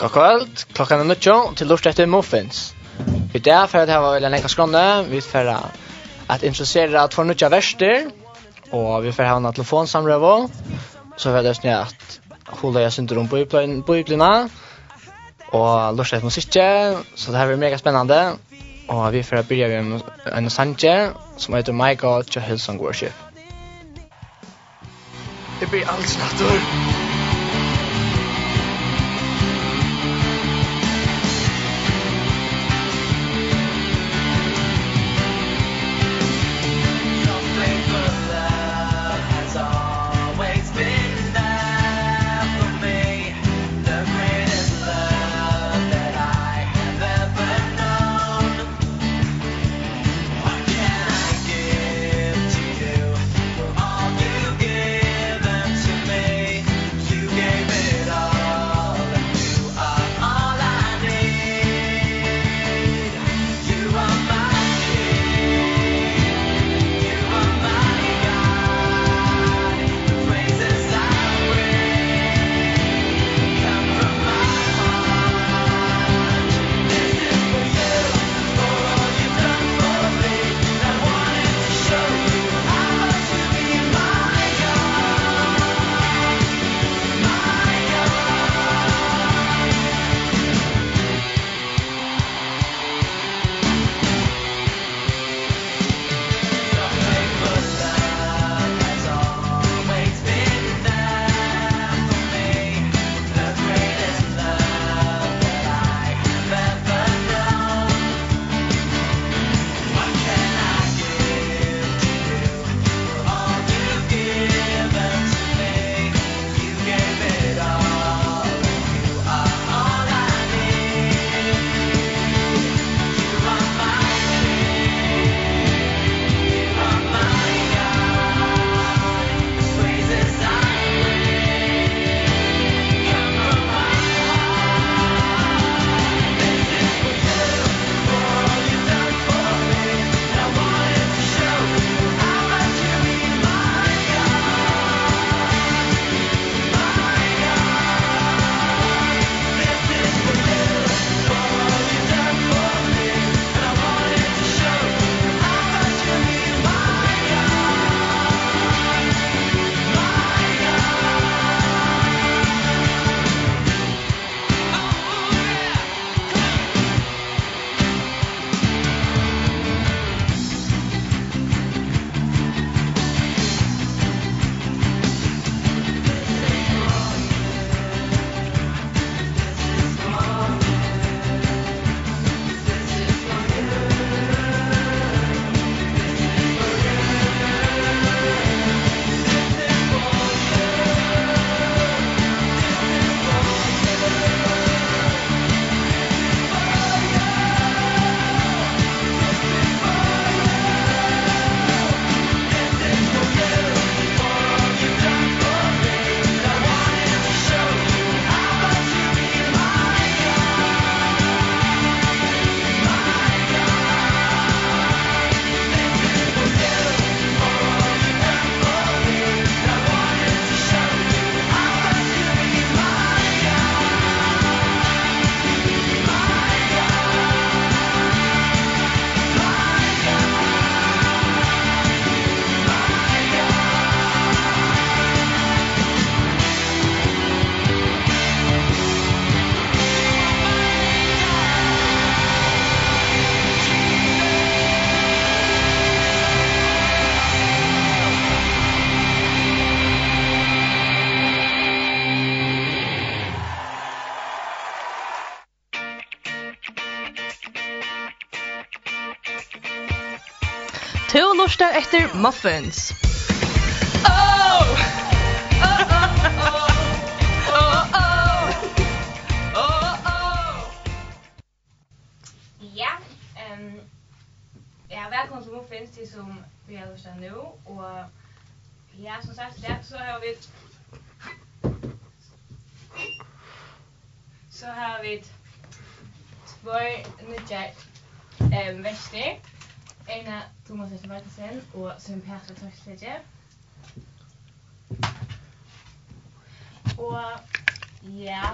God kvöld, klockan er nuttjo, til lort etter muffins. Vi där för att det var en lenge skrånne, vi för att introducera två nuttja verster, och vi för att ha en telefonsamrövo, så för det är at hålla jeg synder om bøyblina. og lort etter musikkje. så det här blir mega spännande, och vi for att börja med en sanje som heter My God, to Hillsong Worship. Det blir alls nattor. etter muffins. Oh! Oh, oh, oh. Oh, oh. Oh. Ja, ehm Ja, välkommen till Muffins, till som vi har lyssnat nu. Och ja, som sagt, det så har vi... Så har vi två nya Ehm, växter. Egna Thomas Hester Martensen og Søren Petra Tørsledje. Og ja,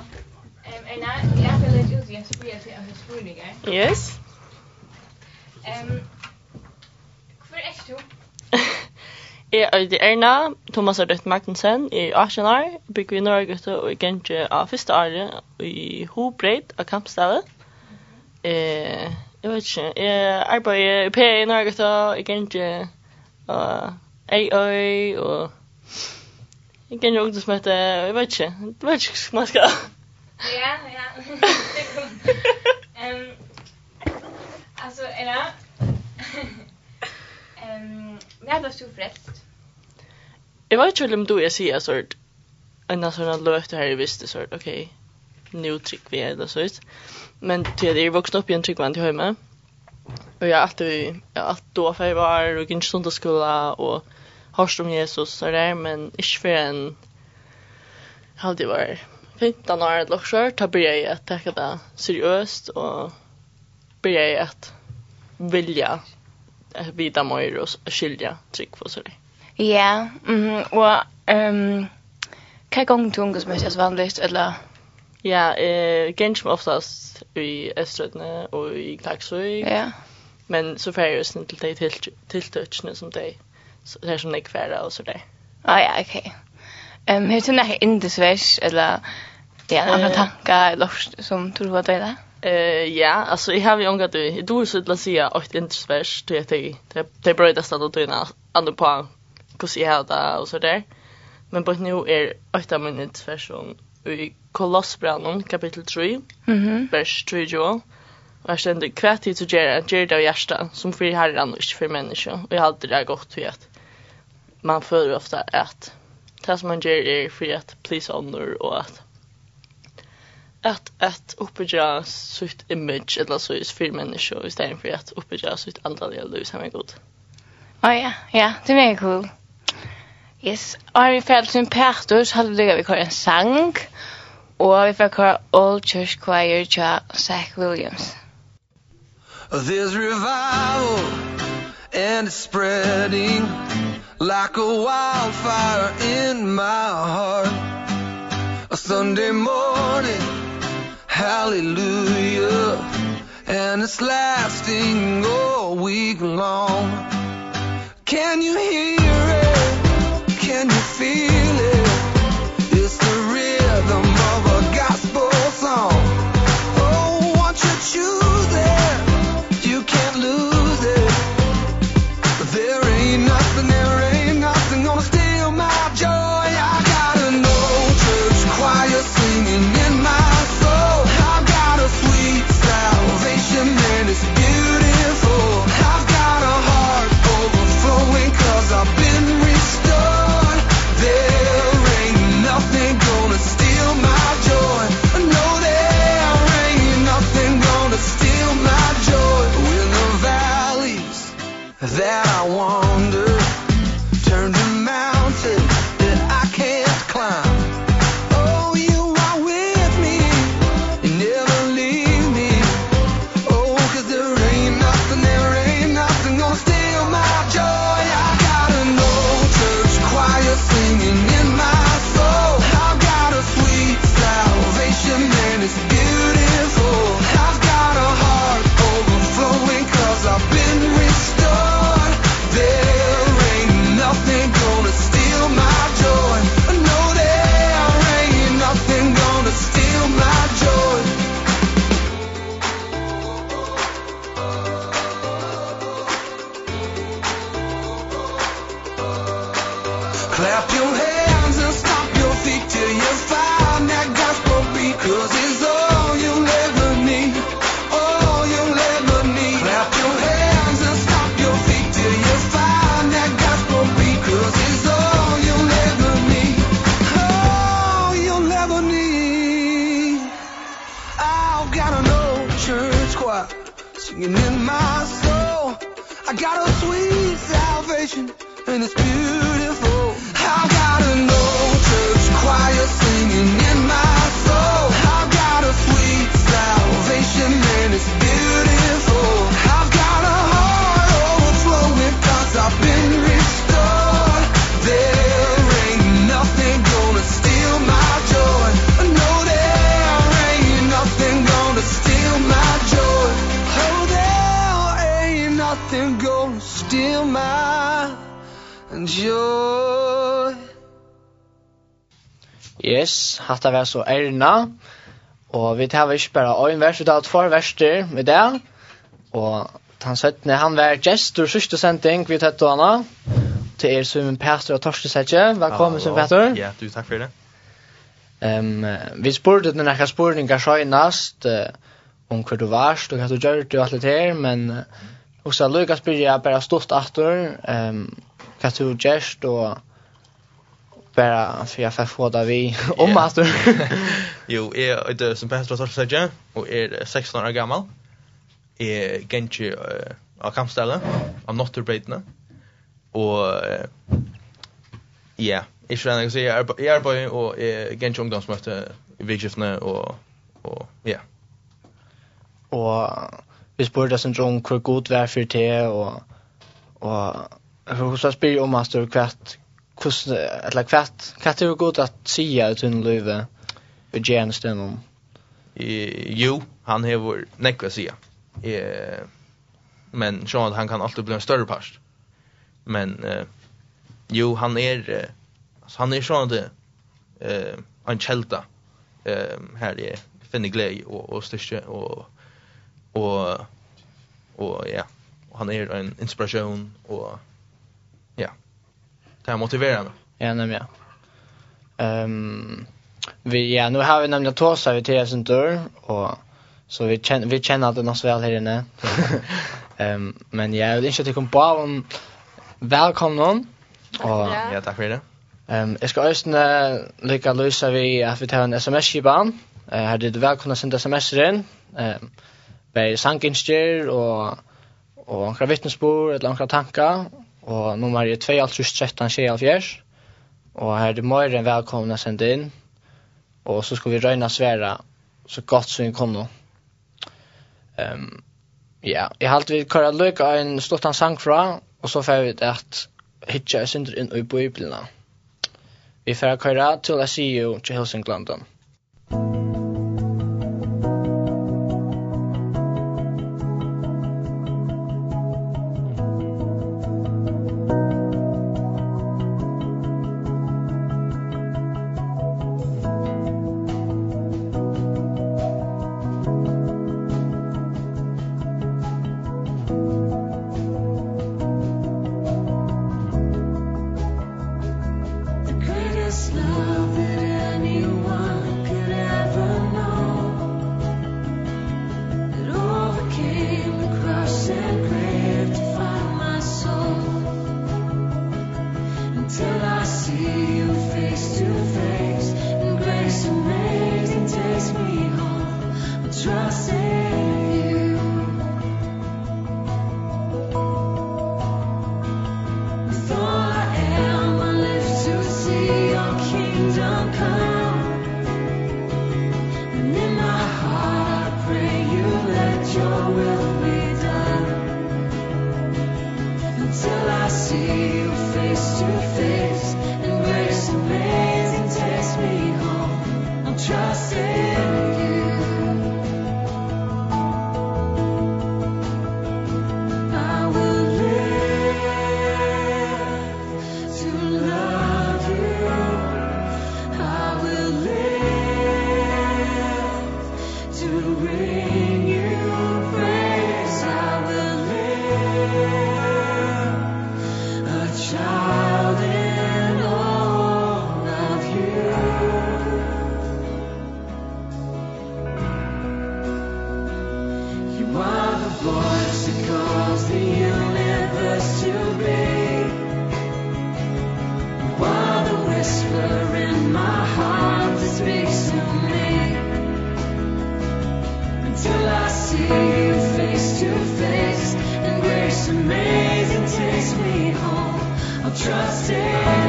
um, Egna, jeg skal lese ut igjen så blir jeg til at jeg. Yes. Ehm hvor er du? Jeg er det Erna, Thomas Ardøtt Martensen, jeg er 18 år, bygger i Norrgøtte og jeg gjenger av første året i Hobreit av Kampstedet. Mm -hmm vet ikke. Jeg arbeider i PA i Norge da. Jeg kan ikke AI og... Jeg kan jo ikke som heter... Jeg vet ikke. Jeg vet ikke hva man skal. Ja, ja. um, altså, Ella... um, När blev du frälst? Jeg vet ikke om du är sier sort en sån löft her i visste sort ok, Okay. Nu tryck vi det så ut. Men at jeg er vuxen opp i en tryggvann til hemma. Og jeg Och alltid, jeg vi alltid då för var och gick stund skola och hörst om Jesus og där men ikke for en hade var 15 år eller også, da blir jeg at ta det seriøst, og blir jeg at vilja vita mer och skilja tryck för så där. Ja, mhm och ehm kan Kaj gong som är så vanligt eller Ja, eh Gench som oftast i Østrødne og i Klaksøy. Ja. Men så fer jeg snill til de til tiltøkene som de her som de kværer og så der. Ah ja, okej. Ehm um, heter det Indesvers eller ja, andra tankar eller som tror vad det är. Eh ja, alltså jag har ju ångat det. Du så att säga att Indesvers det det det bröda stad och tyna andra på hur jag det och så där. Men på nu är åtta minuter för som i Kolossbrannen, kapitel 3, Mhm. vers 3, jo. Og jeg stender, hva tid til gjør, gjøre, gjør det av hjertet, som for herren og ikke for mennesker. Og jeg halte det godt til at man føler ofte at det som man gjør er for at please honor og at at at oppbygge sitt image eller så is för människor istället för att oppbygge sitt andliga liv som är gott. Ja, ja, det är cool. Yes, Ari Fjell sin Pertus hadde vi kvar en sang, og vi fikk kvar Old Church Choir tja Zach Williams. There's revival and it's spreading like a wildfire in my heart. A Sunday morning, hallelujah, and it's lasting all week long. Can you hear at det var så ærna. Og vi tar ikke bare en vers, vi tar två verser med det. Og han søttene, han var gestor sørste sending, vi tar til henne. Til er som en pastor og torskesetje. Velkommen som pastor. Ja, du, takk for det. Um, vi spurte den her spurningar sjøynast uh, om hver du varst og hva du gjør og alt det her, men uh, også Lukas byrja bare stort atter um, hva du gjørst og bara för jag får få där vi om man står. Jo, är det som bäst att säga och är 16 år gammal. Är uh, av kampställe av Notterbreitne. Och ja, jag skulle nog säga jag är på och är gentje ungdomsmöte i Vigifne och och ja. Och vi spurte oss en drunk hur god värför det och och får så spyr om master kvart kus eller kvart kvart är gott att säga ut en löve i tjänsten om jo han har nekva näcka eh men så han kan alltid bli en större past men eh, jo han är eh, alltså han är så att eh en kälta eh här är finner glädje och och styrke och och och ja han är en inspiration och Det här motiverar mig. Ja, nämligen. Ehm vi ja, nu har vi nämligen Torsa vi till sin dörr och så vi känner vi känner att det nås väl här inne. Ehm men jag vill inte att kom på om välkommen och ja, tack för det. Ehm jag ska ösna lika lösa vi att vi tar en SMS i Uh, Eh här det välkomna sända SMS in. Ehm bei sankinstjer och och några vittnesbörd eller några tankar Og nummer er 2-13-24. Og her er det mer enn velkomna sende inn. Og så skal vi røyna sværa så godt som vi kan nå. Um, ja, jeg halte vi kører løk av en stort sang fra, og så får vi det at hitja er synder inn i bøyblina. Vi får kører til you til Helsinglandet. amazing takes me home I'll trust it.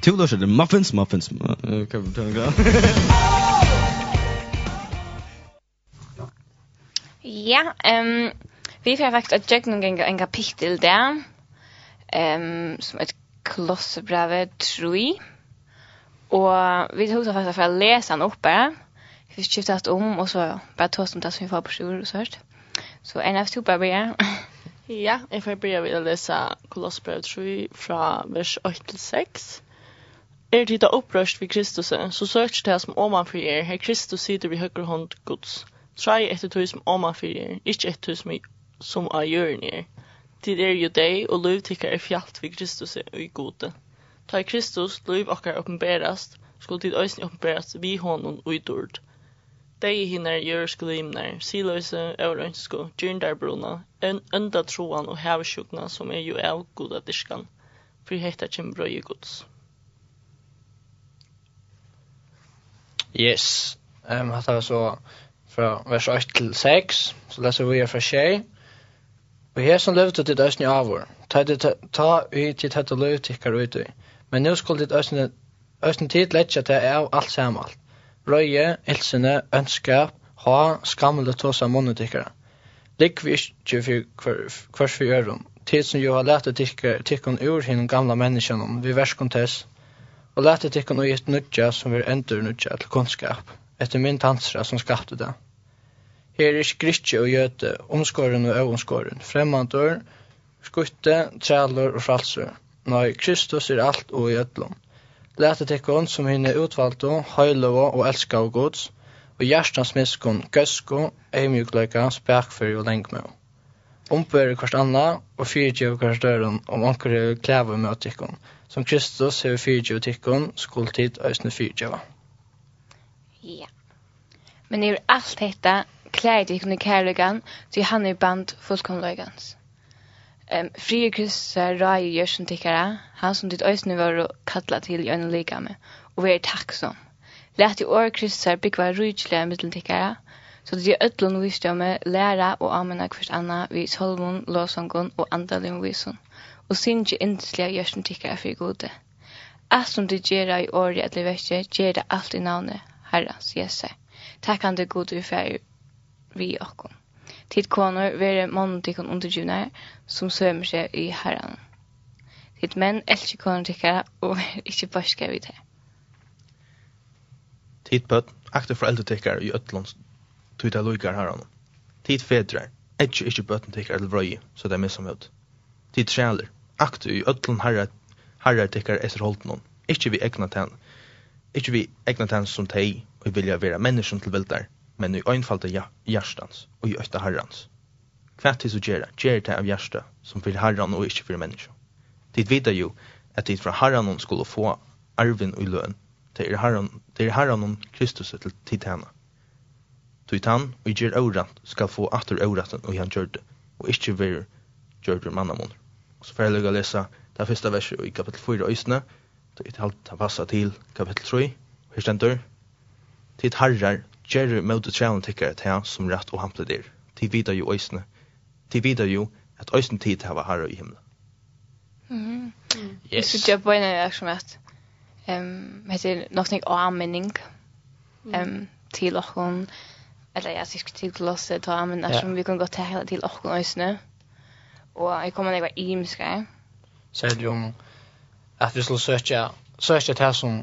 Two lush the muffins muffins. Okay, we're going to go. Ja, ehm vi får faktiskt att jag någon gång en kapitel där. Ehm som ett klosserbrev 3. Och vi tog så fast för att läsa den uppe. Vi skiftade om och så bara tog som det som vi får på sjur och så hört. Så en av super börjar. Ja, jeg får begynne å lese Kolossbrev 3 fra vers 8 til 6. Er tida opprørst vid Kristus, så søkst det som oman for er, her Kristus sitter vid høyre hånd Guds. Trai etter tog som oman for er, ikke etter tog som, som av jøren er. Tid er jo deg, og løv tikkar er fjallt vid Kristus og i gode. Ta i Kristus, løv okkar oppenberast, skulle tid øysen oppenberast vi hånden og i dord. Dei hinner jørske limner, siløse, øvrønsko, gyrndarbruna, enda troan og hevesjukna som er jo av goda diskan, for hetta kjem brøy i gods. Yes. Ehm um, hatta var så fra vers 8 til 6, så leser vi fra tjej. Og her som løvde til døsni avur, ta, ta, ta ut til dette løv tikkar ut i. Men nå skulle til døsni, døsni tid letja til av alt samalt. Røye, ilsene, ønskap, ha, skamle tåsa munnet tikkara. Ligg vi ikke for hvers vi gjør om. Tid som jo har lært tikkun ur hinn gamla menneskjennom, vi verskontess, og lette tikkun og gitt nudja som vil endur nudja til kunnskap, etter mynd hansra som skapte det. Her er skritje og gjøte, omskåren og øvomskåren, fremmandur, skutte, trælur og fralsur. Nei, Kristus er alt og i ødlom. Lete tikkun som hinne utvalgto, høylova og elska og gods, og hjertans miskun, gøsko, eimjukleika, spækfyr og lengmø. Ombører kvart anna, og fyrtjøv kvart døren om anker klæver møtikon, som Kristus hever fyrtjøve tikkun, skuld tid æsne fyrtjøve. Ja. Men er alt dette klær tikkun i kærlegan, så han er band fullkomløygans. Um, Frie Kristus er rai i gjørsen tikkara, han som ditt æsne var kalla til i øyne ligame, og vi er takksom. Læt i år Kristus er byggva rujtjelig mittel tikkara, Så det er ødlun visdomme, læra og amena kvist anna vi solmon, låsangun og andalim vison, og synge indesliga gjørsten tikkara fyrir gode. Alt som du gjerra i året at leverje, gjerra alt i navnet Herrans Jesu. det gode vi fyrir vi okkom. Tid konor vere monontikon undergjunar som sømer seg i Herran. Tid menn elskje konor tikkara og vere ikkje borska vid det. Tid bøtt, akter for eldre tikkara i Øtlands tuta loikar Herran. Tid fedrar, etkje ikkje bøtten tikkara til vrøy, så det er missamhøyt. Tid trealer, aktu i öllum herrar herrar tykkar efter holten Ikkje vi egna tenn. Ikkje vi egna tenn som tei og vilja vera menneskjum til vildar, men i einfalda ja, hjartans og i øtta herrans. Hva til så gjerra, gjerra det av hjarta som fyrir herran og ikkje fyrir menneskjum. Tid vita jo at tid fra herran skulle få arvin og løn, det er herran, det er herran Kristus til tid hana. Tid han og gjer skal få atur åraten og han gjør det, og ikkje vir gjør det så får jeg lykke å lese det første verset i kapittel 4 øysene, det er alt han passer til kapittel 3, og her stender, «Tid herrar, gjerru møte trevne tikkere til som rett og hample der, tid vidar jo øysene, tid vidar jo at Øysene tid hava herre i himmelen.» Mm. Yes. Så jag på en att Ehm heter någonting nytt. Ehm till och hon eller jag ska till glosset ta men eftersom vi kan gå till hela till och hon ösnä og jeg kommer nekva imska. Særlig om at vi skulle søkja, søkja til som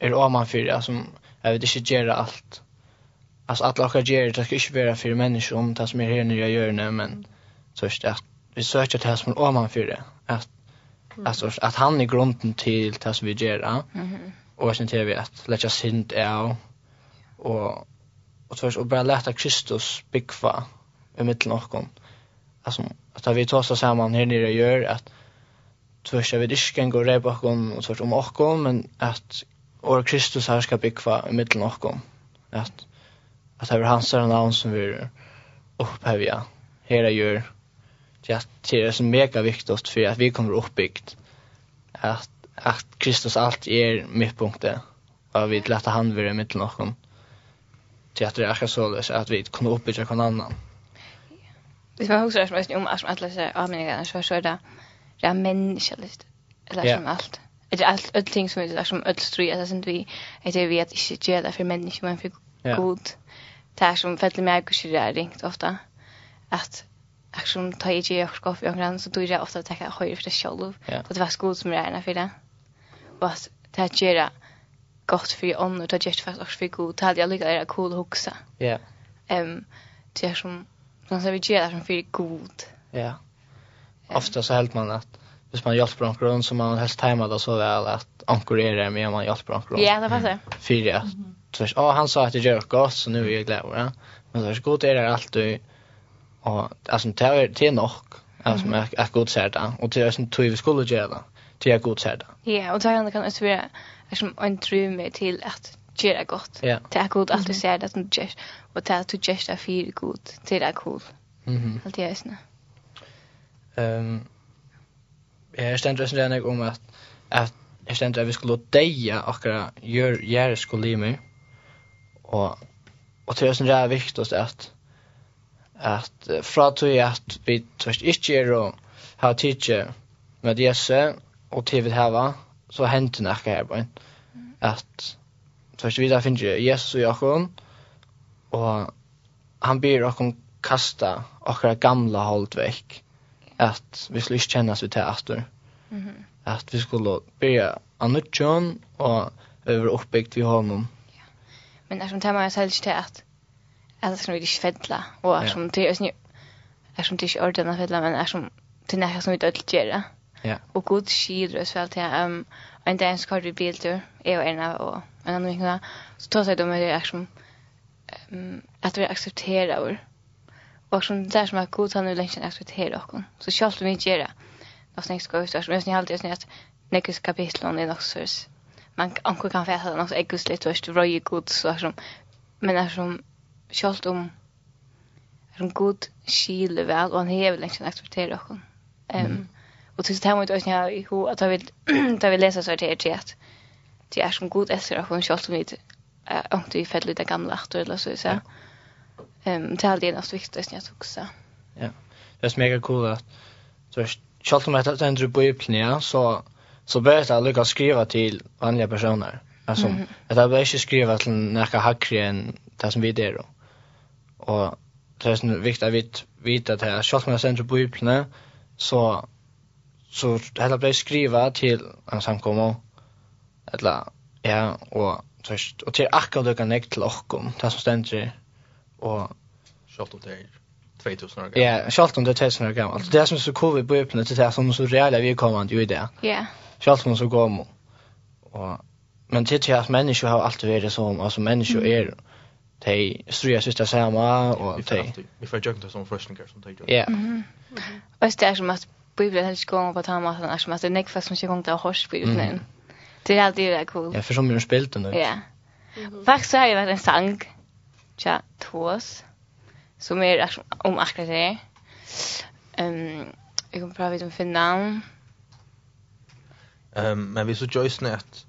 er åman fyrir, som jeg vet ikke gjerra alt. Altså, alle okkar gjerra, det, skal ikke være fyrir mennesker om det som er her nere i hjørne, men søkja at vi søkja til som er åman fyrir, at Alltså att han är grunden till det som vi gör. Mm -hmm. Och sen till vi att lägga synd av och och tvärs och bara lätta Kristus byggva i mitten av oss. Alltså att vi tar oss samman här nere gör att tvärs över disken går det bakom och tvärs om och men att och Kristus här ska bygga i mitten och om att att över hans namn som vi upphävja här gör det att det är så mega viktigt för att vi kommer uppbyggt. Att att Kristus allt är mittpunkten och vi lätta han vid mitten och om till att det är så att vi kommer uppbygga någon annan. Hvis man husker spørsmål om at man atlas er avmeningene, så där det det er menneskelist. Eller som allt. Det är allt allt ting som er som öll stry, alltså sen vi, at jeg vet ikke gjør det for mennesker, men for god. Det er som fællig mig og kjører er ringt ofta att akkurat tar jeg ikke og skaffer og grann, så tror jeg ofte at jeg høyre for det selv, at det var god som er erne for det. Og at det gjør det gott för ånden och det gjør det faktisk også for god, det hadde jeg lykkert å cool og hukse. Ja. Um, det er som Man ska vi göra som för god. Ja. Ofta så helt man att hvis man hjälper någon grund så man helst hemma då så väl att ankorera är det med man hjälper någon grund. Ja, det passar. För att Så ja han sa att det gör gott så nu är jag glad. Ja. Men så är god är det alltid och alltså det är det nog. Alltså man är gott så där och det är sån tur vi skulle göra. Det är gott så där. Ja, och det kan också vara som en dröm till att göra gott. Ja. Det är gott alltid ser det som du gör. Och det är att du gör det för gott. Det är cool. Mm. Allt jag är snö. Jag ständer sen redan om att, att jag ständer att vi skulle deja akkurat gör gör skulle i mig. Och, och det är sen redan viktigt att att fra tog att vi tørst inte är och har tidsi med Jesse och til vi hava, så hänt det här på en. Att först vi finns ju Jesus och Jakob och han byr okkon kasta okkara gamla hållt veck at vi skulle ikke kjennes vi til aftur. Mm att At vi skulle byrja John og over oppbyggt vi honom. Ja. Men är som tema jeg selv til at att det ska vi ikke och og er som til, är som det är ordna fedla, men är som til nekka som vi dødlig gjerra. Ja Ja. Og god skir og svelt ja. Um en dansk har vi biltur. Jag och ena och en annan kvinna. Så tar sig de med det som, um, att vi accepterar vår. Och som det där som att god han nu länge accepterar och Så självt vi inte gör det. Och sen ska ut, stå. Men jag har alltid sett nästa kapitel om det också. Man anko kan få höra något äggusligt lite först röj god så som men är som självt om som god skil väl och han hever länge accepterar och. Ehm och tills det här mot oss när i hur att jag vill ta vill läsa så det är att det är som god efter att hon skall med att vi fäller det gamla att eller så så ehm det är det näst viktigaste jag tog så ja. Det är mega cool att så skall de att ändra på plan så så börjar jag lyckas skriva till vanliga personer alltså mm -hmm. att jag börjar inte skriva till några hackare än det som vi det då och det är viktigt att vi vet att här skall man ändra på plan så så hela blev skriva til en samkomma eller ja og tørst og til akkurat du kan till okkom det som ständer og skalt om det 2000 år gammal. Ja, skalt om det 2000 år gammal. Det som er så covid på öppna till det som er så reella vi kommer jo i det. Ja. Skalt om det så går man. Och men det til at mennesker har alltid vært som altså mennesker er de strujar sista samma och de vi får jökna som forskningar som de gör. Ja. Och det är som att bibeln helst gå på ta är som att det näck fast mycket gång där hors bibeln. Det är alltid det cool. Ja, för som ju spelat den. Ja. Faktiskt har jag varit en sang. Tja, tvås. Som är om akkurat det. Ehm jag kommer prata om finna. Ehm men vi så Joyce net.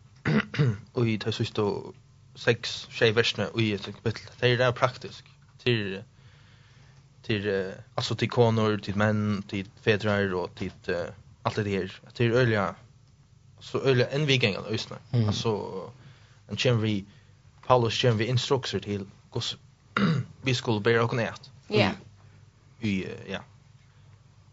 Och i tar så står sex tjejversne och i ett kapitel. Det är det praktiskt. Till till alltså till konor, till män, till fedrar och till allt det här. Till öliga så öliga en vikingar ösna. Mm. Alltså en chimney Paulus chimney instruktioner till hur vi skulle bära och nät. Ja. I ja.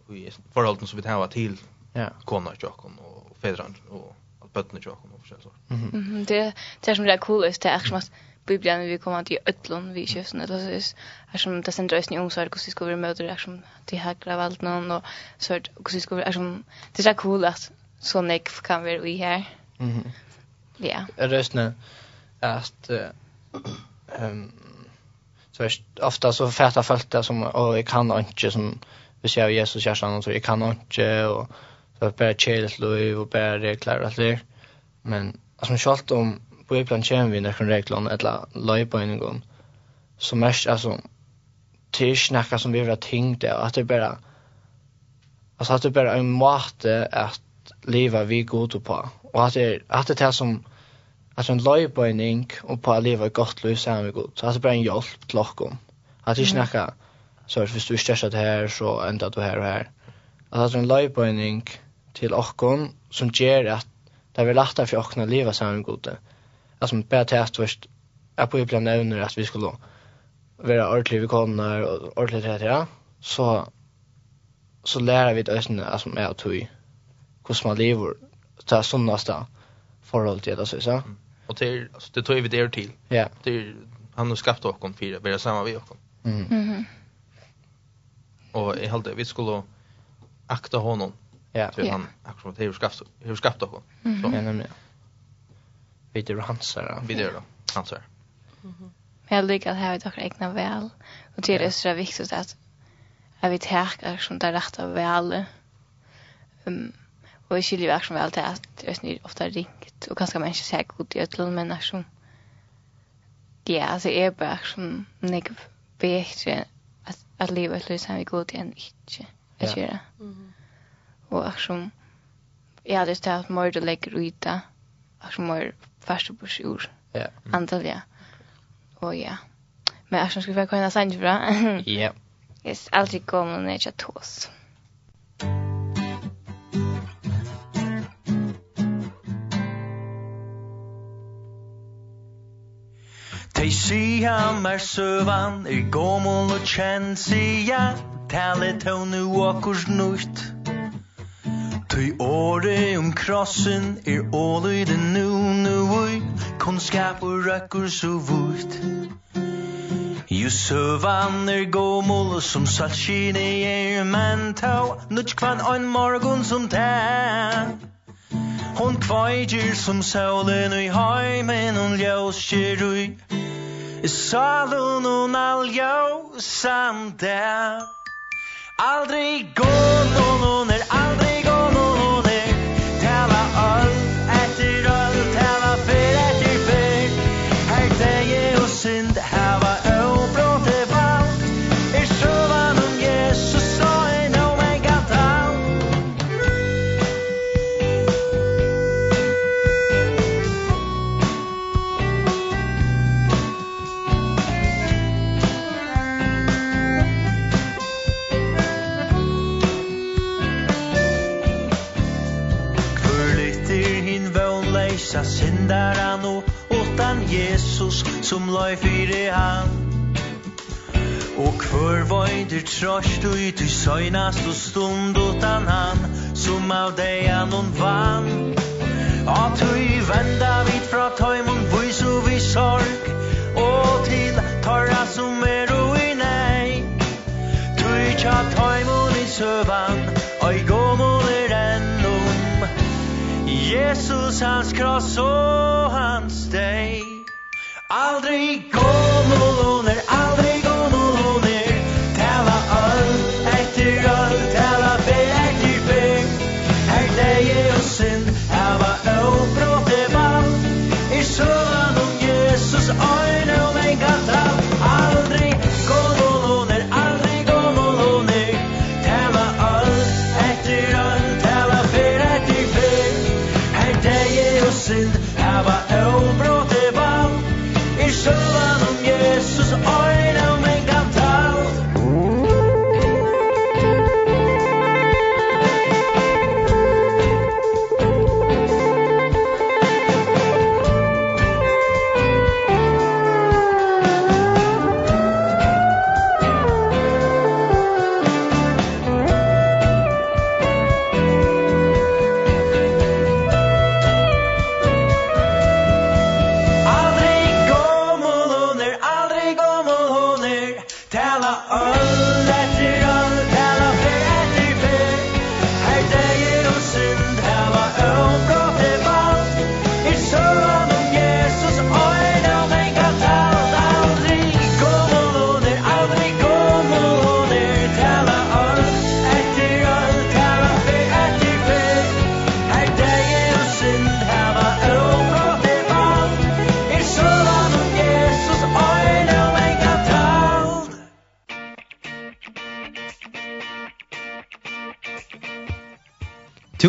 Vi förhållanden som vi har till ja. konor och och fäder och att bötna och så. Mhm. Det det är som det är coolt är att Bibeln vi kommer till ötlon vi köpsen eller så är som det sen drösning om så här hur ska vi möta det som till hackla allt någon och så hur ska vi är som det är så cool att så nek kan vi vi här. Mhm. Ja. Röstna att ehm så er ofta så fæta folk där som och jag kan inte som vi ser Jesus kärsan så jag kan inte och så bara chill och bare regler og alt det. Men alltså självt om på ibland kommer vi nekken reglene, eller løybøyningene, Så mest, altså, det er ikke noe som vi har tenkt det, at det er bare, altså at det er bare en måte at livet vi god på, og at det er, at det er som, at en løybøyning och på at livet gott liv sammen med god, så att det er bare en hjälp till oss. Att det er snacka, så så hvis du är stressad här så ändrar du här och här. Att det är en løybøyning till oss som gjør att det er lettere for dere å leve sammen med god, alltså bara test först är på ibland nämner att vi skulle vara ordentligt vi kommer och ordentligt det ja. Så så lära vi oss när alltså med att vi hur man lever ta sunnaste förhåll till det så så och det alltså det tror vi det till. Ja. Det han har skapat oss för vi är samma vi också mm. Mhm och i hade vi skulle akta honom. Ja. För han akkurat hur skapat hur skapat oss. Så. Nämligen vi är hansar. Vi är hansar. Men jag lyckas att här vi tar egna väl. Och det är så viktigt att att vi tärkar som det rätta väl. Um, och vi skiljer verkligen väl till att det är ofta ringt. Och ganska människor säger god i ödlån människor som ja, alltså är bara som nek bättre att, att leva ett liv som vi god i än inte. Att göra. Och som jag hade ställt mörd och lägger ut det som var första på sjur. Ja. Antalja. Och ja. Men jag ska vi kunna säga bra. Ja. Yes, alltid kommer när jag tås. Tei sia mer søvan, er gomul og kjenn sia, talet honu okkurs nukt. Tui åre om krossen er åløy det nu nu ui Kunnskap og røkker så vult Jo søvan er gommol som salskine er Men tau nudj kvann ein morgon som tæ Hon kvajgir som saulen ui heimen Hon ljøskir ui. Salun hon aljøsande Aldri gått hon er aldri frelsa syndaran og utan Jesus som lai fyre han. Og kvör vajder tröst og ut i søgnast og stund utan han som av dejan hon vann. At hui venda vid fra taimon vois og vi sorg og til tarra som er og i nei Tui tja taimon i søvan oi Jesus, hans kross og hans steg. Aldri gå någon under, aldrig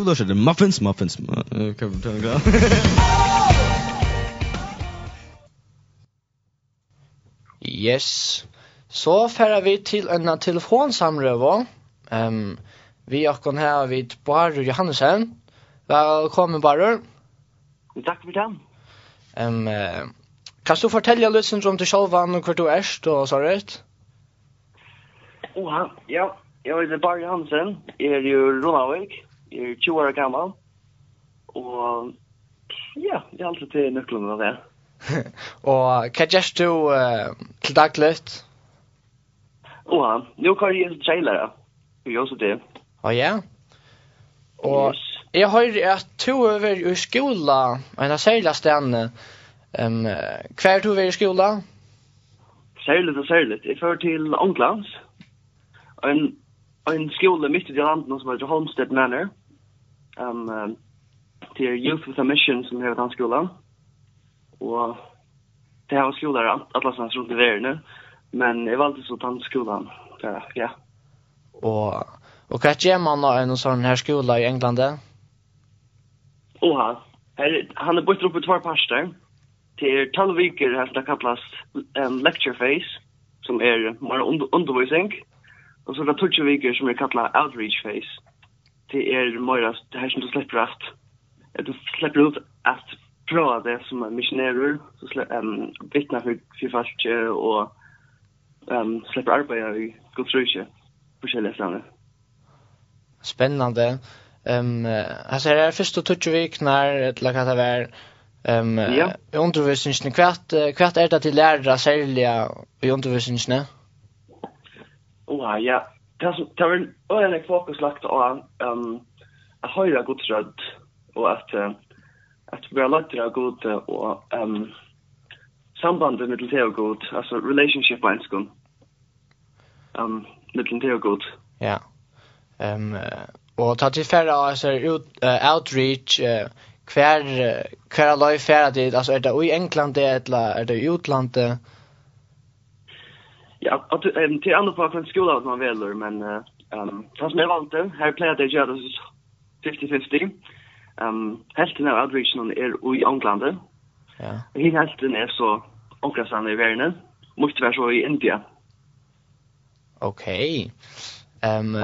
lush the muffins muffins. Okay, we're going to Yes. Så færer vi til en telefonsamrøve. Um, vi er akkurat her vid Barur Johannesen. Velkommen, Barur. Takk for det. Um, uh, kan du fortelle litt om du selv og hvor du er, og så rett? Oha, ja. Jeg heter Barer Johansen. Jeg er jo Ronavik. Jeg er 20 år gammel, og ja, jeg er alltid til nøklene av det. og hva gjør du uh, til daglig? Åh, uh, nå kan jeg gjøre trailere, og gjør også det. Å ja? Og yes. jeg har at du har vært i skola, en av særlig stedene. Um, hva er du vært i skola? Særlig og særlig. Jeg fører til Ånglands, en en skola mitt i landet som heter Homestead Manor. Um, um, det är Youth with a Mission som heter den skolan. Och det här var skolor alla som runt i världen. Men jag valde så den skolan. Ja. ja. Och, och vad gör man då en sån här skola i England? Oha. Her, han är bort upp i två parster. Det är tolv veckor här som det kallas um, lecture phase som är mer undervisning. Og så er det touch viker som er kallar outreach phase. Det är mera det her som du släpper at Du slipper ut at prova det som er missionär så slipper um, vittna for, for folk og um, slipper arbeid i kulturkyrkan på själva Spännande. Ehm um, alltså det är första touch veckor till att det var ehm um, ja. undervisningen kvart kvart är det till lärare särliga i undervisningen. Åh, ja. Det har en öjande fokus lagt av um, at høyre Guds röd och att uh, at vi har lagt det god och um, sambandet med det god, alltså relationship på enskon. Um, med det god. Ja. Ehm um, och ta till färra alltså ut, uh, outreach uh, kvar kvar løy færre dit alltså är det i England det eller är det i utlandet? Ja, att ehm till andra på från skolan man väljer men ehm fast med valten här plejer jag göra det 50-50. Ehm hälften av outreachen är i England. Ja. Och hin hälften är så onklasan i världen. Måste vara så i Indien. Okej. Ehm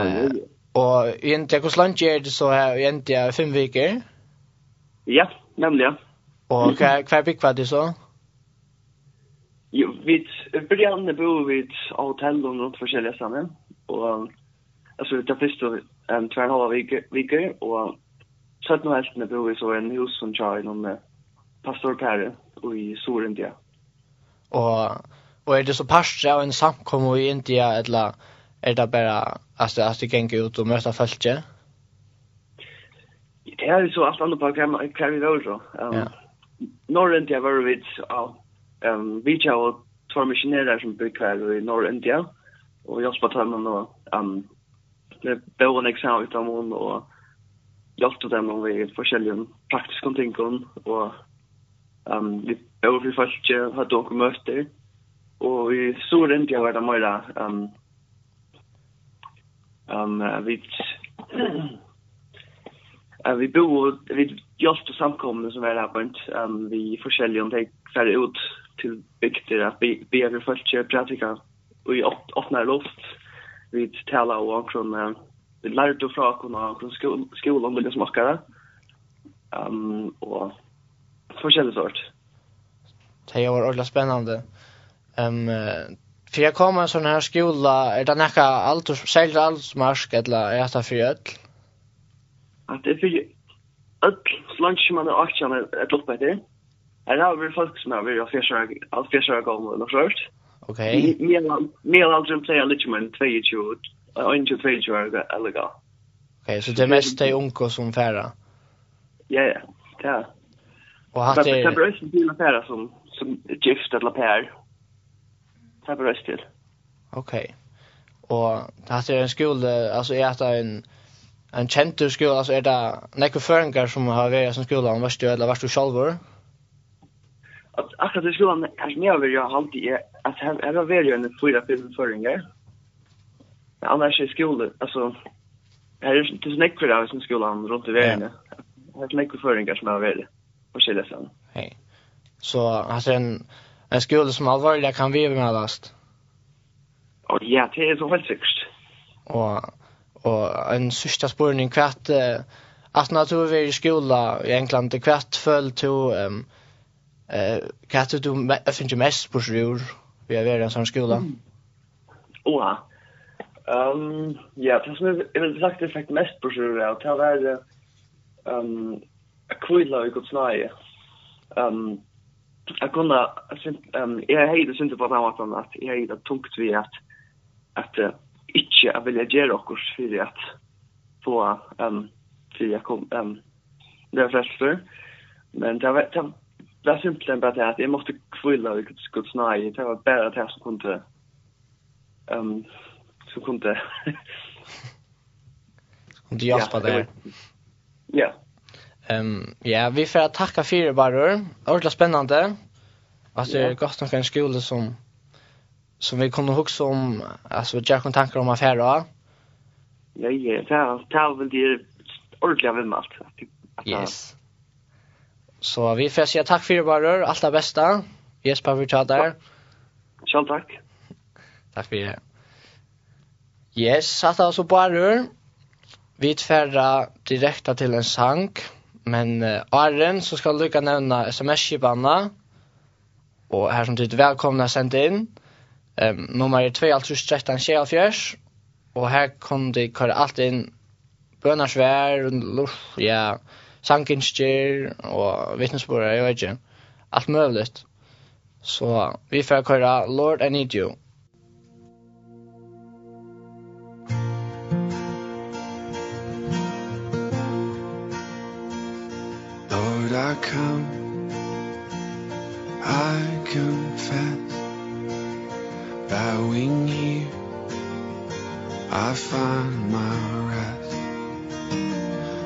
och i Indien hur långt är det så här i Indien fem veckor? Ja, nämligen. Och vad vad big vad det så? Jo, vi början bo vid hotell och runt försäljare samman och alltså det första en två halva vecka och så att nu helst när bo vi så en hus som kör inom pastor Perre och i Sorindia. Och och är det så pastor och en samkomma i India eller är det bara det, att det gänger ut och möta folk? Det är så allt annat på kan kan vi då så. Ehm norrent jag var vid ja um, vi kör två missionärer som bygger i norra India och jag spår dem och um det bor en exam utom hon och hjälpte dem om vi forskjellige praktiska ting och um vi bor vi faktiskt har då möter och i södra India var det mer um um vi Uh, vi bor vi just samkomne som är här på um, vi forskjellige om det ut til bygder at vi vi har följt pratika och i öppna luft vi talar om från vi lærte fra oss från kunna från skolan vilka smakar um, og forskjellig sort. Det var ordentligt spännande. Ehm um, jeg kom en sånn her skola er det nekka allt och säljer marsk eller er det for öll? At det er för öll lunch man er aktien är ett lopp det. Här har vi folk som har vi har fiskar allt fiskar gång och så Okej. Mer allt som player lite men 22 22 22 är illegal. Okej, så det mest är onko som färra. Ja, ja. Ja. Och han det är bröst till färra som som gift eller pär. Det bröst till. Okej. Och det är en skola alltså är det en en kjentur skola, altså er det nekve føringar som har vært som skola, om varstu eller varstu sjalvor? at akkurat det skulle kanskje mer vill jag alltid är att jag har varit en fyra fyra føringer men Annars är skole altså her er det snäck för av som skolan rundt i världen. her er snäck för føringer som jag har varit på skilja sen. Hej. Så alltså en, en skole som alvorlig kan vi med last. og ja, det er så helt sikkert og og en sista spårning kvart, att när du var i skola i England, kvart föll till um, Eh, kan du jag finna mest på sjur vi är i en sån skola? Oha. Ehm, ja, det som jag vill sagt det faktiskt mest på sjur är att det var ehm a kvilla i gott snäje. Ehm Jag kunde, um, jag hejde synte på den här måten att jag hejde tungt vi att, att uh, inte jag vilja göra oss för att få, um, för jag kom, um, det var Men det var, det var simpelthen bara det att jag måste kvilla vilket skulle snöja. Det var bare det som kunne... Um, som kunde... Om du hjälpa där. Ja. Ehm ja, vi får tacka för det bara. Ordentligt spännande. Alltså det är gott att en skola som som vi kunde ihåg som alltså jag kan tankar om affärer. Ja, ja, det är väl det ordentligt av allt. Yes. Så vi får säga tack för det bara. Allt det bästa. Jesper för där. Själv tack. Tack för det. Yes, att alltså bara. Vi tfärra direkta till en sank. Men uh, Arren så ska lycka nämna sms-kipanna. Och här som tid välkomna sända in. Um, nummer är 2, alltså 13, 24. Och här kom det köra allt in. Bönarsvär, lusch, ja. Yeah sankinskjer og vittnesbord, jeg vet ikke. Alt mulig. Så vi får køre Lord, I need you. Lord, I come, I confess, bowing here, I find my rest.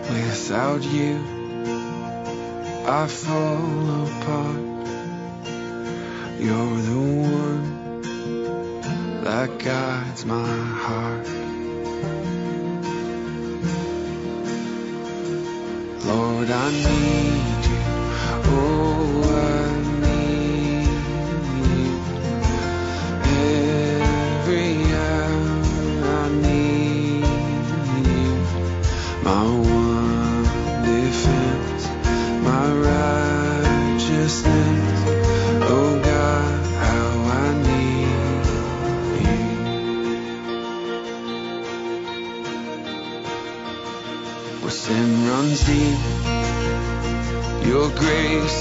Without you I fall apart. You're the one That guides my heart. Lord I need you. Oh I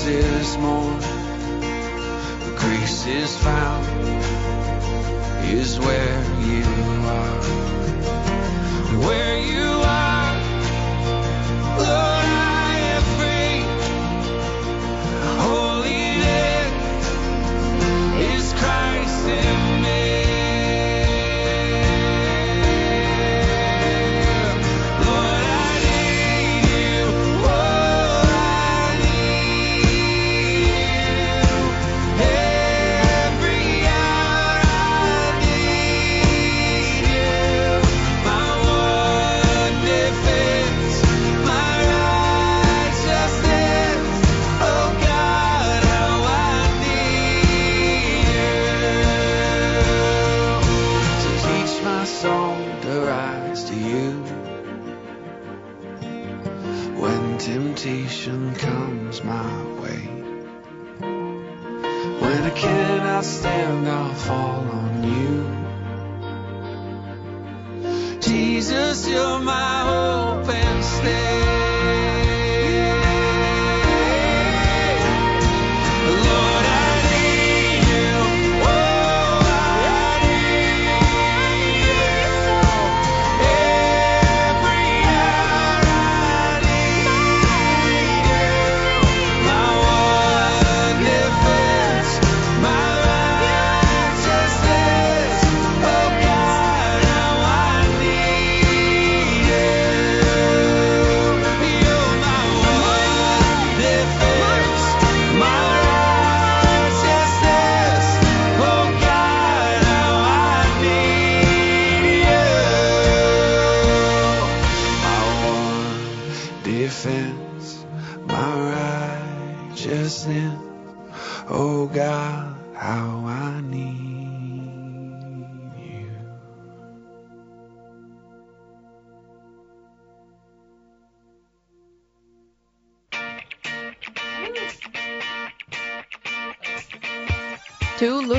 is more the grace is found is where you are. Where you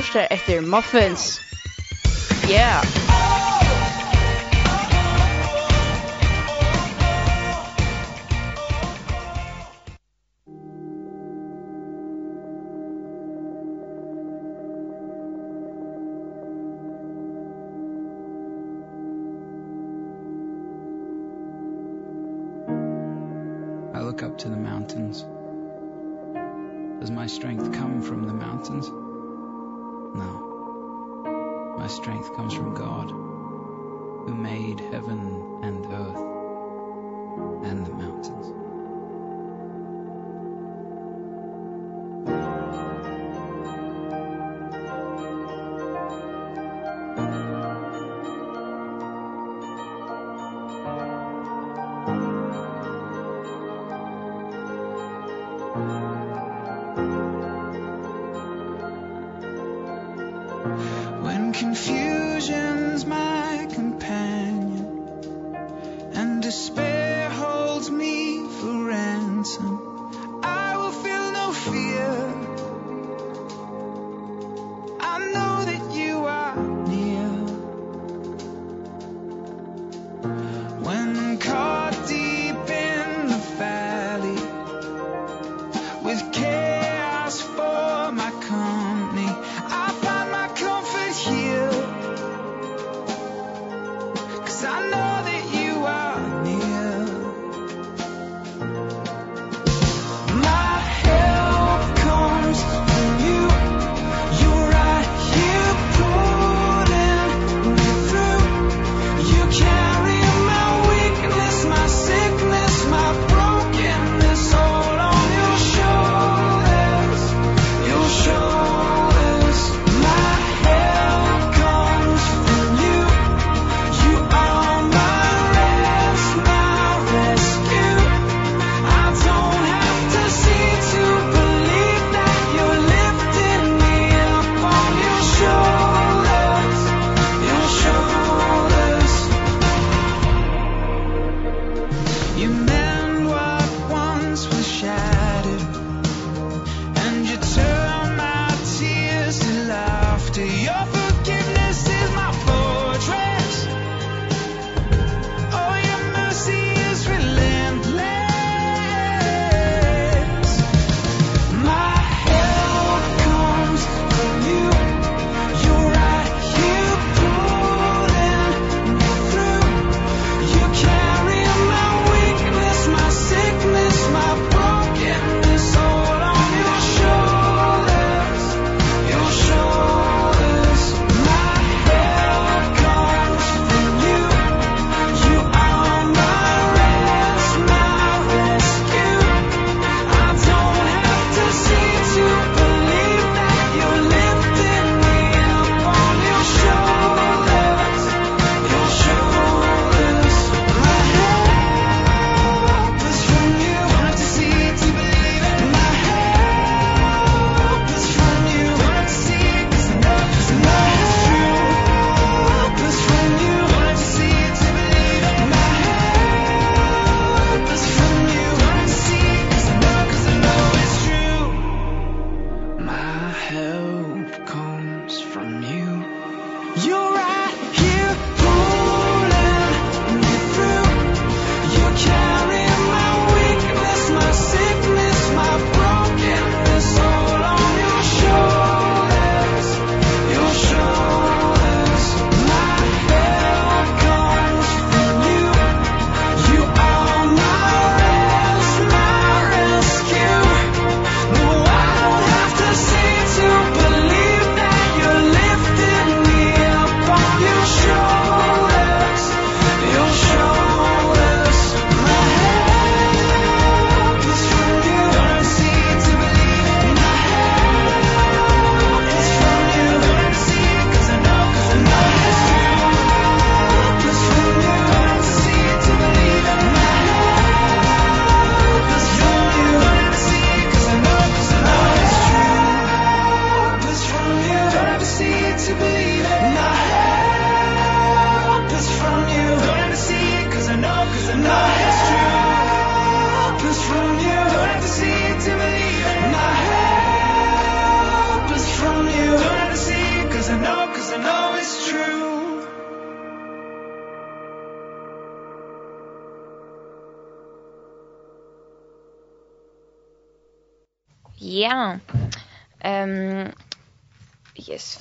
lursar efter muffins. Yeah. I look up to the mountains. Does my strength come from the mountains? No. My strength comes from God, who made heaven and earth and the mountains.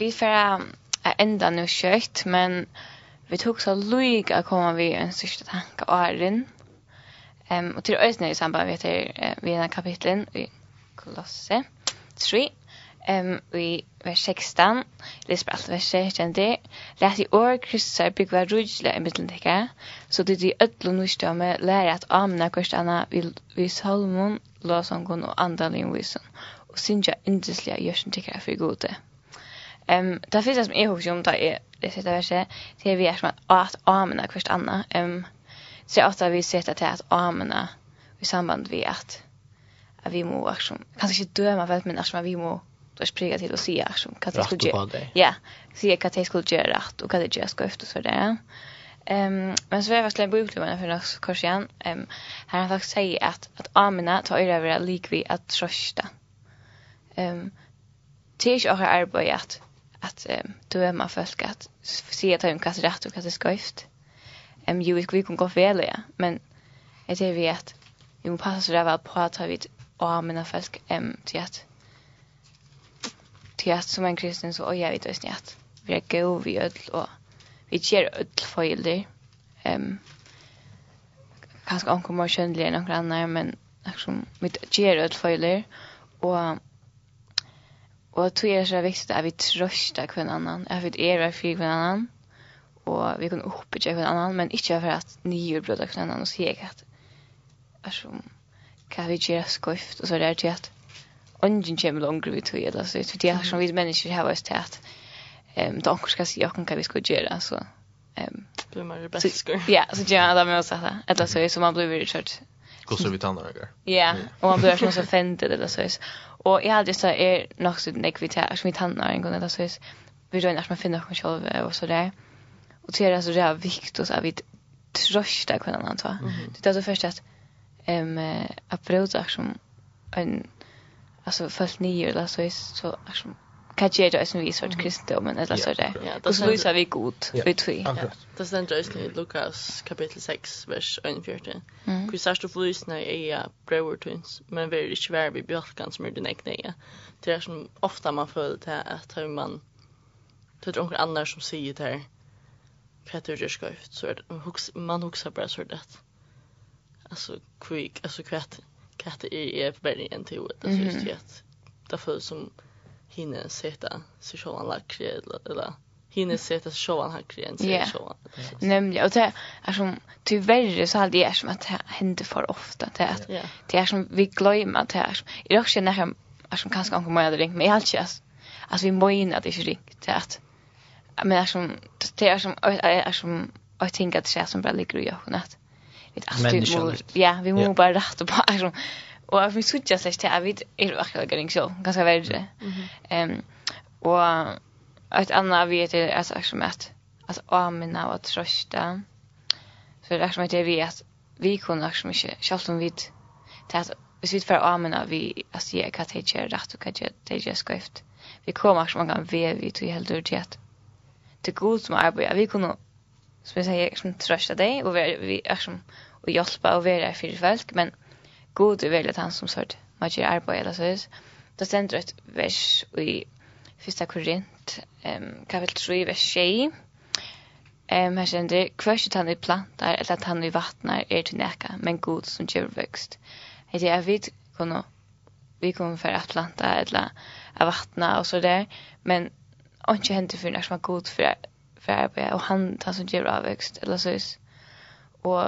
vi får enda nu kött men vi tog så lugg att komma vi en sista tanke och Ehm och till ösnen i samband med det vi den kapitlen i Kolosse 3 Ehm vi vers 16 Lisbeth på allt vers 16 det läs i år Kristus är byggva rujla i mittlendika så det de ödlo nustamme lära att amna kostana vi, vi salmon låsangon och andalin visen och synja indesliga görsen tycker för gode. Ehm där finns det som är hus om där är det sitter verset det vi är som att amena först anna. Ehm så att vi sätter till att amena i samband vi att att vi må som kanske inte döma väl men att vi må då spriga till och se att som kan det skulle göra. Ja, se kan det skulle göra rätt och kan det göra ska och så där. Ehm men så är det verkligen bokklubben för oss kurs igen. Ehm här har faktiskt sagt att att amena tar över likvi att trösta. Ehm Tisch och arbeidet att um, döma folk att se att de kastar rätt och kastar skojft. Um, jo, vi kan gå fel, ja. Men jag ser vi att vi måste passa så där väl på att ta vid och använda folk um, till att till att som en kristen så och jag vet inte att vi är gå vi öll och vi ger öll fejler. Um, kanske ankommer kjønnelig än noen annan, men liksom, vi ger öll fejler och Och tror jag är så viktigt att vi tröstar kvinnan annan, att vi är för kvinnan annan och vi kan uppbygga kvinnan annan men inte för att ni är bröda annan och säga att alltså kan vi göra skoft och så där till att ungen kommer långt vi tog, eller så det är som vi människor har varit tätt. Ehm då ska se jag kan vi ska göra så ehm blir man rebellisk. Ja, så gör jag det med oss att eller så är som man blir väldigt kört Kossar vi tannar här. Ja, och man blir som så offended eller så. Och jag hade så är nog så nek vi tar som vi tannar en gång eller så. Vi då när man finner oss själva och så där. Och det är alltså det är viktigt att vi trösta kunna så. Det är så först att ehm att bröda som en alltså följt nio eller så är så som kan ge det som vi sort kristendomen, eller så där. Ja, Og så lyser vi god, för vi tog. Det stender just i Lukas kapitel 6, vers 14. Hvor sørst du forlysene er brøvertøyns, men vi er ikke vær ved bjølkan som er din egneie. Det er som ofta man føler til at man, det er noen andre som sier til hva det er skøyft, så man hukser bare så det. Alltså kvik, alltså kvätt katte är är väldigt en till det så just det. Det föll som hinner sätta sig själv lackre eller eller hinner sätta sig själv han krän sig själv. Nämligen och det är som tyvärr så hade jag som att det händer för ofta det är, att det är som vi glömmer att det är. som, i också när jag är som kanske ankommer jag ringt mig alltså alltså vi måste att det är ringt det är att men är som det är som är som jag tänker att det är som bara ligger i ögonen att vi alltid ja vi måste bara rätta på Är som, Och vi såg släkt här vi är det verkligen going så ganska väl. Ehm och ett annat vi heter alltså som att alltså amena och trösta. Så det är som att vi att vi kunde också mycket själv om vid att hvis vi får amena vi alltså jag kan ta rätt och kan det ta skrift. Vi kommer också många vi vi till helt ur till att det god som arbetar vi kunde som jag säger som trösta dig och vi är som och hjälpa och vara för folk men god är väl att han som sort man gör arbete eller så är det ständer ett vers i första Korint um, kapitel 3 vers 6. um, här ständer kvörset han i plantar eller att han i vattnar är till näka men god som gör växt. Det är vid kunna vi kommer för att planta eller att vattna och så där men inte händer för när som är god för för arbete och han han som gör avväxt eller så vis. Och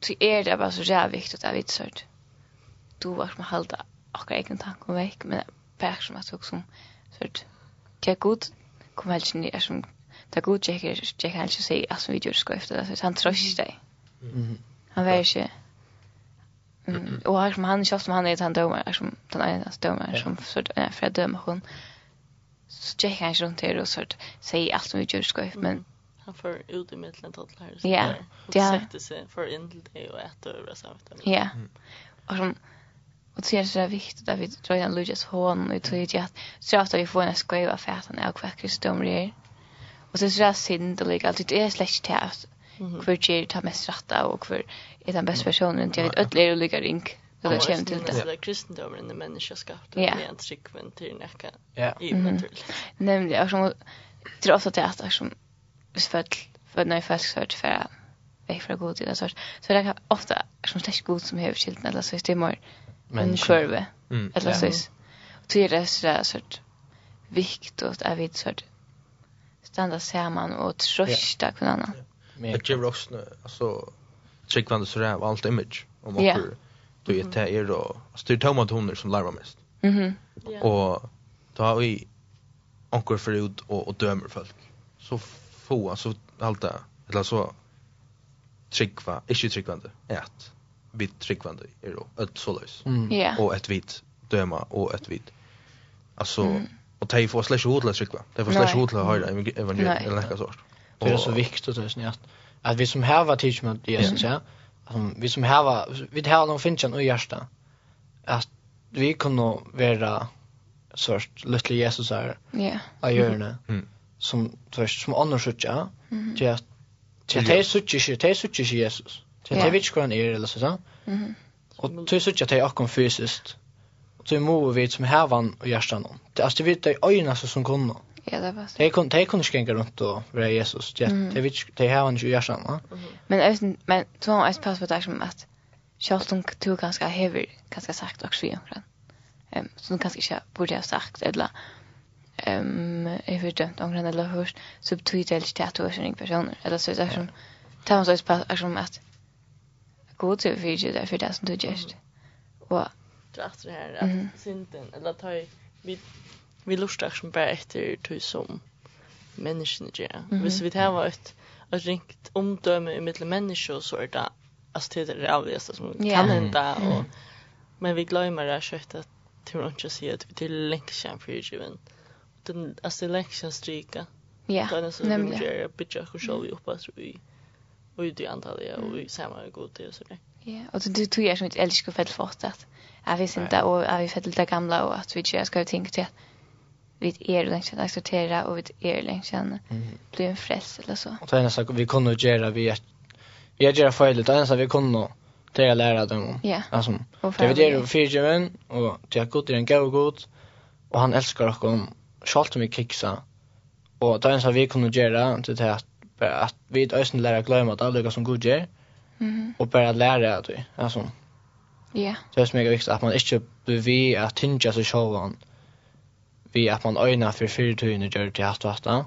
så är det bara så jävla viktigt att vi sörd du var som halda akkur egen tanken veck men back som att också sort det är god, kom helt ni er som det god jag jag kan inte säga att vi gör efter det så han tror inte det. Mhm. Han vet inte. Mm. Och han som han kör som han är han dömer som den ena dömer som sort en för dömer hon. Så jag kan inte runt det och sort säga allt som vi gör efter, men han får ut i mittlen till här så. Ja. Det sätter sig för in till det och äter över samt. Ja. Och som Och så är det så viktigt att vi tror en Lucas hon och tror ju att så att vi får en skriva färden av kvar kristdom det. Och så är det synd det ligger alltid det är släkt till att hver ger ta mest rätta og hver er den beste personen till att ödla och ligga ring. Det där känns till det. Det är kristendomen den människa skapt det är en trick men till näka. Ja. Nämligen jag som tror ofta till att som född för när jag först hört för väg från god till det så så det är ofta som släkt god som huvudskilden eller så det är mer men själva. Mm, eller så is och det är så där sort viktigt att vi sort stanna samman och trösta yeah. varandra. Men det ger också alltså tryggvande så där allt image om man yeah. då är det är då styr tomma toner som larvar mest. Mhm mm och då har vi onkur förut och, och dömer folk. Så få alltså allt det eller så tryckva, ikke tryggvande, er vi tryggvande är då ett sålös. Mm. Yeah. Och ett vit döma och ett vit. Alltså mm. och tej får slash hotla tryggva. Det får slash hotla höra evangeliet eller något sånt. Det är så viktigt det är att att vi som här var med Jesus ja. Att vi som här var vi här någon finns en och hjärta. Att vi kunde vara sort lilla Jesus är. Ja. Av hjärna. Mm. Som först som annars så ja. Ja. Det är så tjej så Jesus. Så det vet ikke hva han er, eller sånn. Og Mhm. Och sånn at det er akkurat fysisk. Og det må vi som vann og hjertet noen. Det er det de øynene som kunne. Ja, det var så. Det kunne ikke gjenka rundt og være Jesus. Det er hevan ikke hjertet noen. Men så har jeg spørsmål på som at selv om du ganske hever, ganske sagt også vi omkring. Um, så du ganske ikke burde ha sagt, eller um, jeg har dømt omkring eller hørt, så betyr det ikke at du er en person. Eller så er det som, det var så som at god tur för det för det som du gest. Och dratt det här att synden eller att ha vi vi lustar som bara efter till som människan gör. Hvis vi tar ett ett ringt omdöme i mellan människor så är det alltså det är det avgörande som kan hända och men vi glömmer det kött att tror inte att se att vi till längtan för given. Den alltså längtan stryka. Ja. Då är det så mycket bättre att själva uppas vi och ut i antalet och i samma god det så där. Ja, och du tog jag som ett älskar fett fort att jag vet inte och jag vet det gamla och att vi inte ska tänka till att vi är länge att acceptera och vi är länge sedan bli en fräls eller så. Och det så vi kunde göra vi är vi är göra fel det så vi kunde det är lära dem. Ja. Alltså det vi gör för gemen och det är gott en go god och han älskar oss om skalt med kiksa. Och det så vi kunde göra det är att vi är ösen lära glömma att alla som god gör. Mhm. Och bara lära att vi alltså. Ja. Det är mega viktigt att man inte blir vi att tinja så självan. Vi att man ögnar för fyrtygen och gör till att vasta.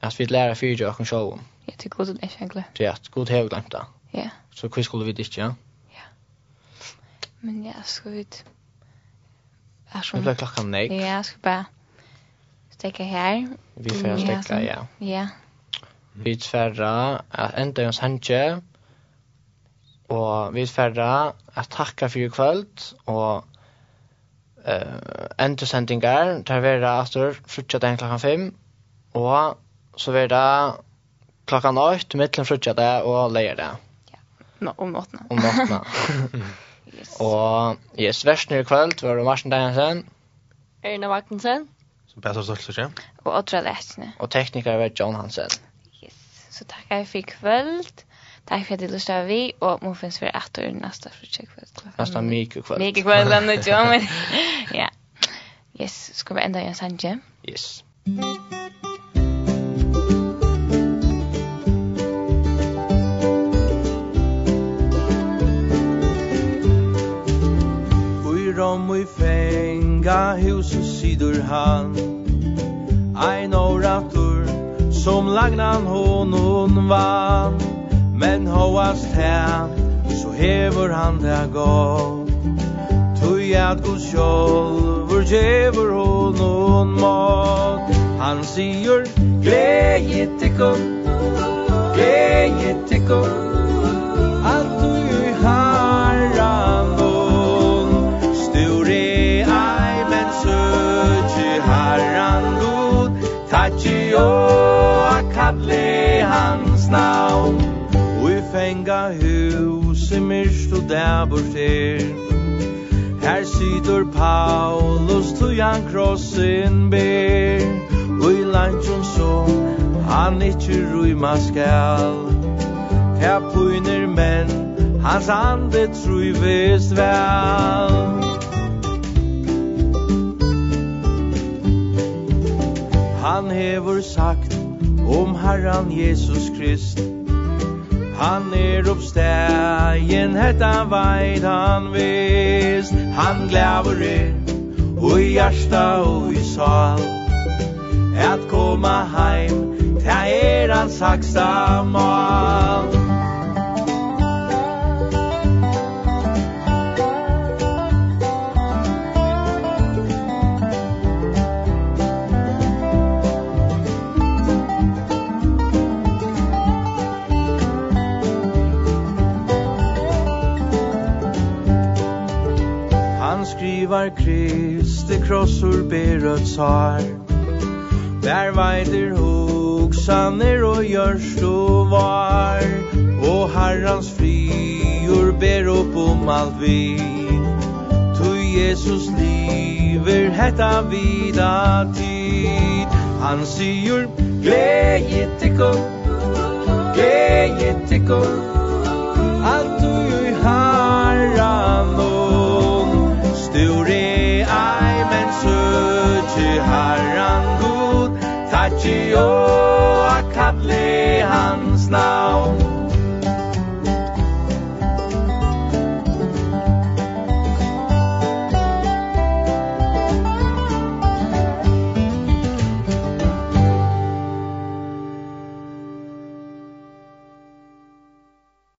Att vi lära fyrtygen och självan. Ja, det god det inte egentligen. Det är god har glömt det. Ja. Så hur skulle vi det ja? Ja. Men ja, ska vi Är som... Det blir klockan nej. Ja, jag ska bara stäcka här. Vi får stäcka, ja. Ja, Vi tverra at enda hans hanje, og vi tverra at takka fyrir kvöld, og uh, enda sendingar, der vera efter frutja den klokkan 5, og så vera klokkan 8, mittlen frutja det og leir det. Ja, no, om nåtna. Om nåttna. yes. Og yes, versen i kvöld var det Marsen Danielsen, Erna Magnussen, som bästa stoltser, og Otra Lesne, og teknikar var John Hansen. Så tackar jag för kväll. Tack för att du lyssnade vi och må finns för ett du nästa frukväll. Nästa mycket kväll. Mycket kväll ändå, ja men. Ja. Yes, ska vi ända i en sanje? Yes. Fyrom i fänga hus och sidor han Ein orator Som lagnan hon hon vann. Men hoast här Så hever han det gott. Tui at god sjolvur Gjever hon mat. Han sier gleje tikkum, gleje tikkum i myrst og der bort Her sitter Paulus til han krossen ber. Og i lantjon han ikkje ruyma skal. Her pyner men, hans ande truyvest vel Han hevur sagt om Herran Jesus Krist. Han er oppstegen, hetta veit han vist Han glæver er, og i hjärsta og i sal. At koma heim, ta er hans haksta mal. var Kristi krossur berøtt sar Der veider hoksaner og gjørst og var. Og herrans frior ber opp om alt vi. Tu Jesus liver hetta vida tid. Han sier Gleget tikkum Gleget tikkum Jehovah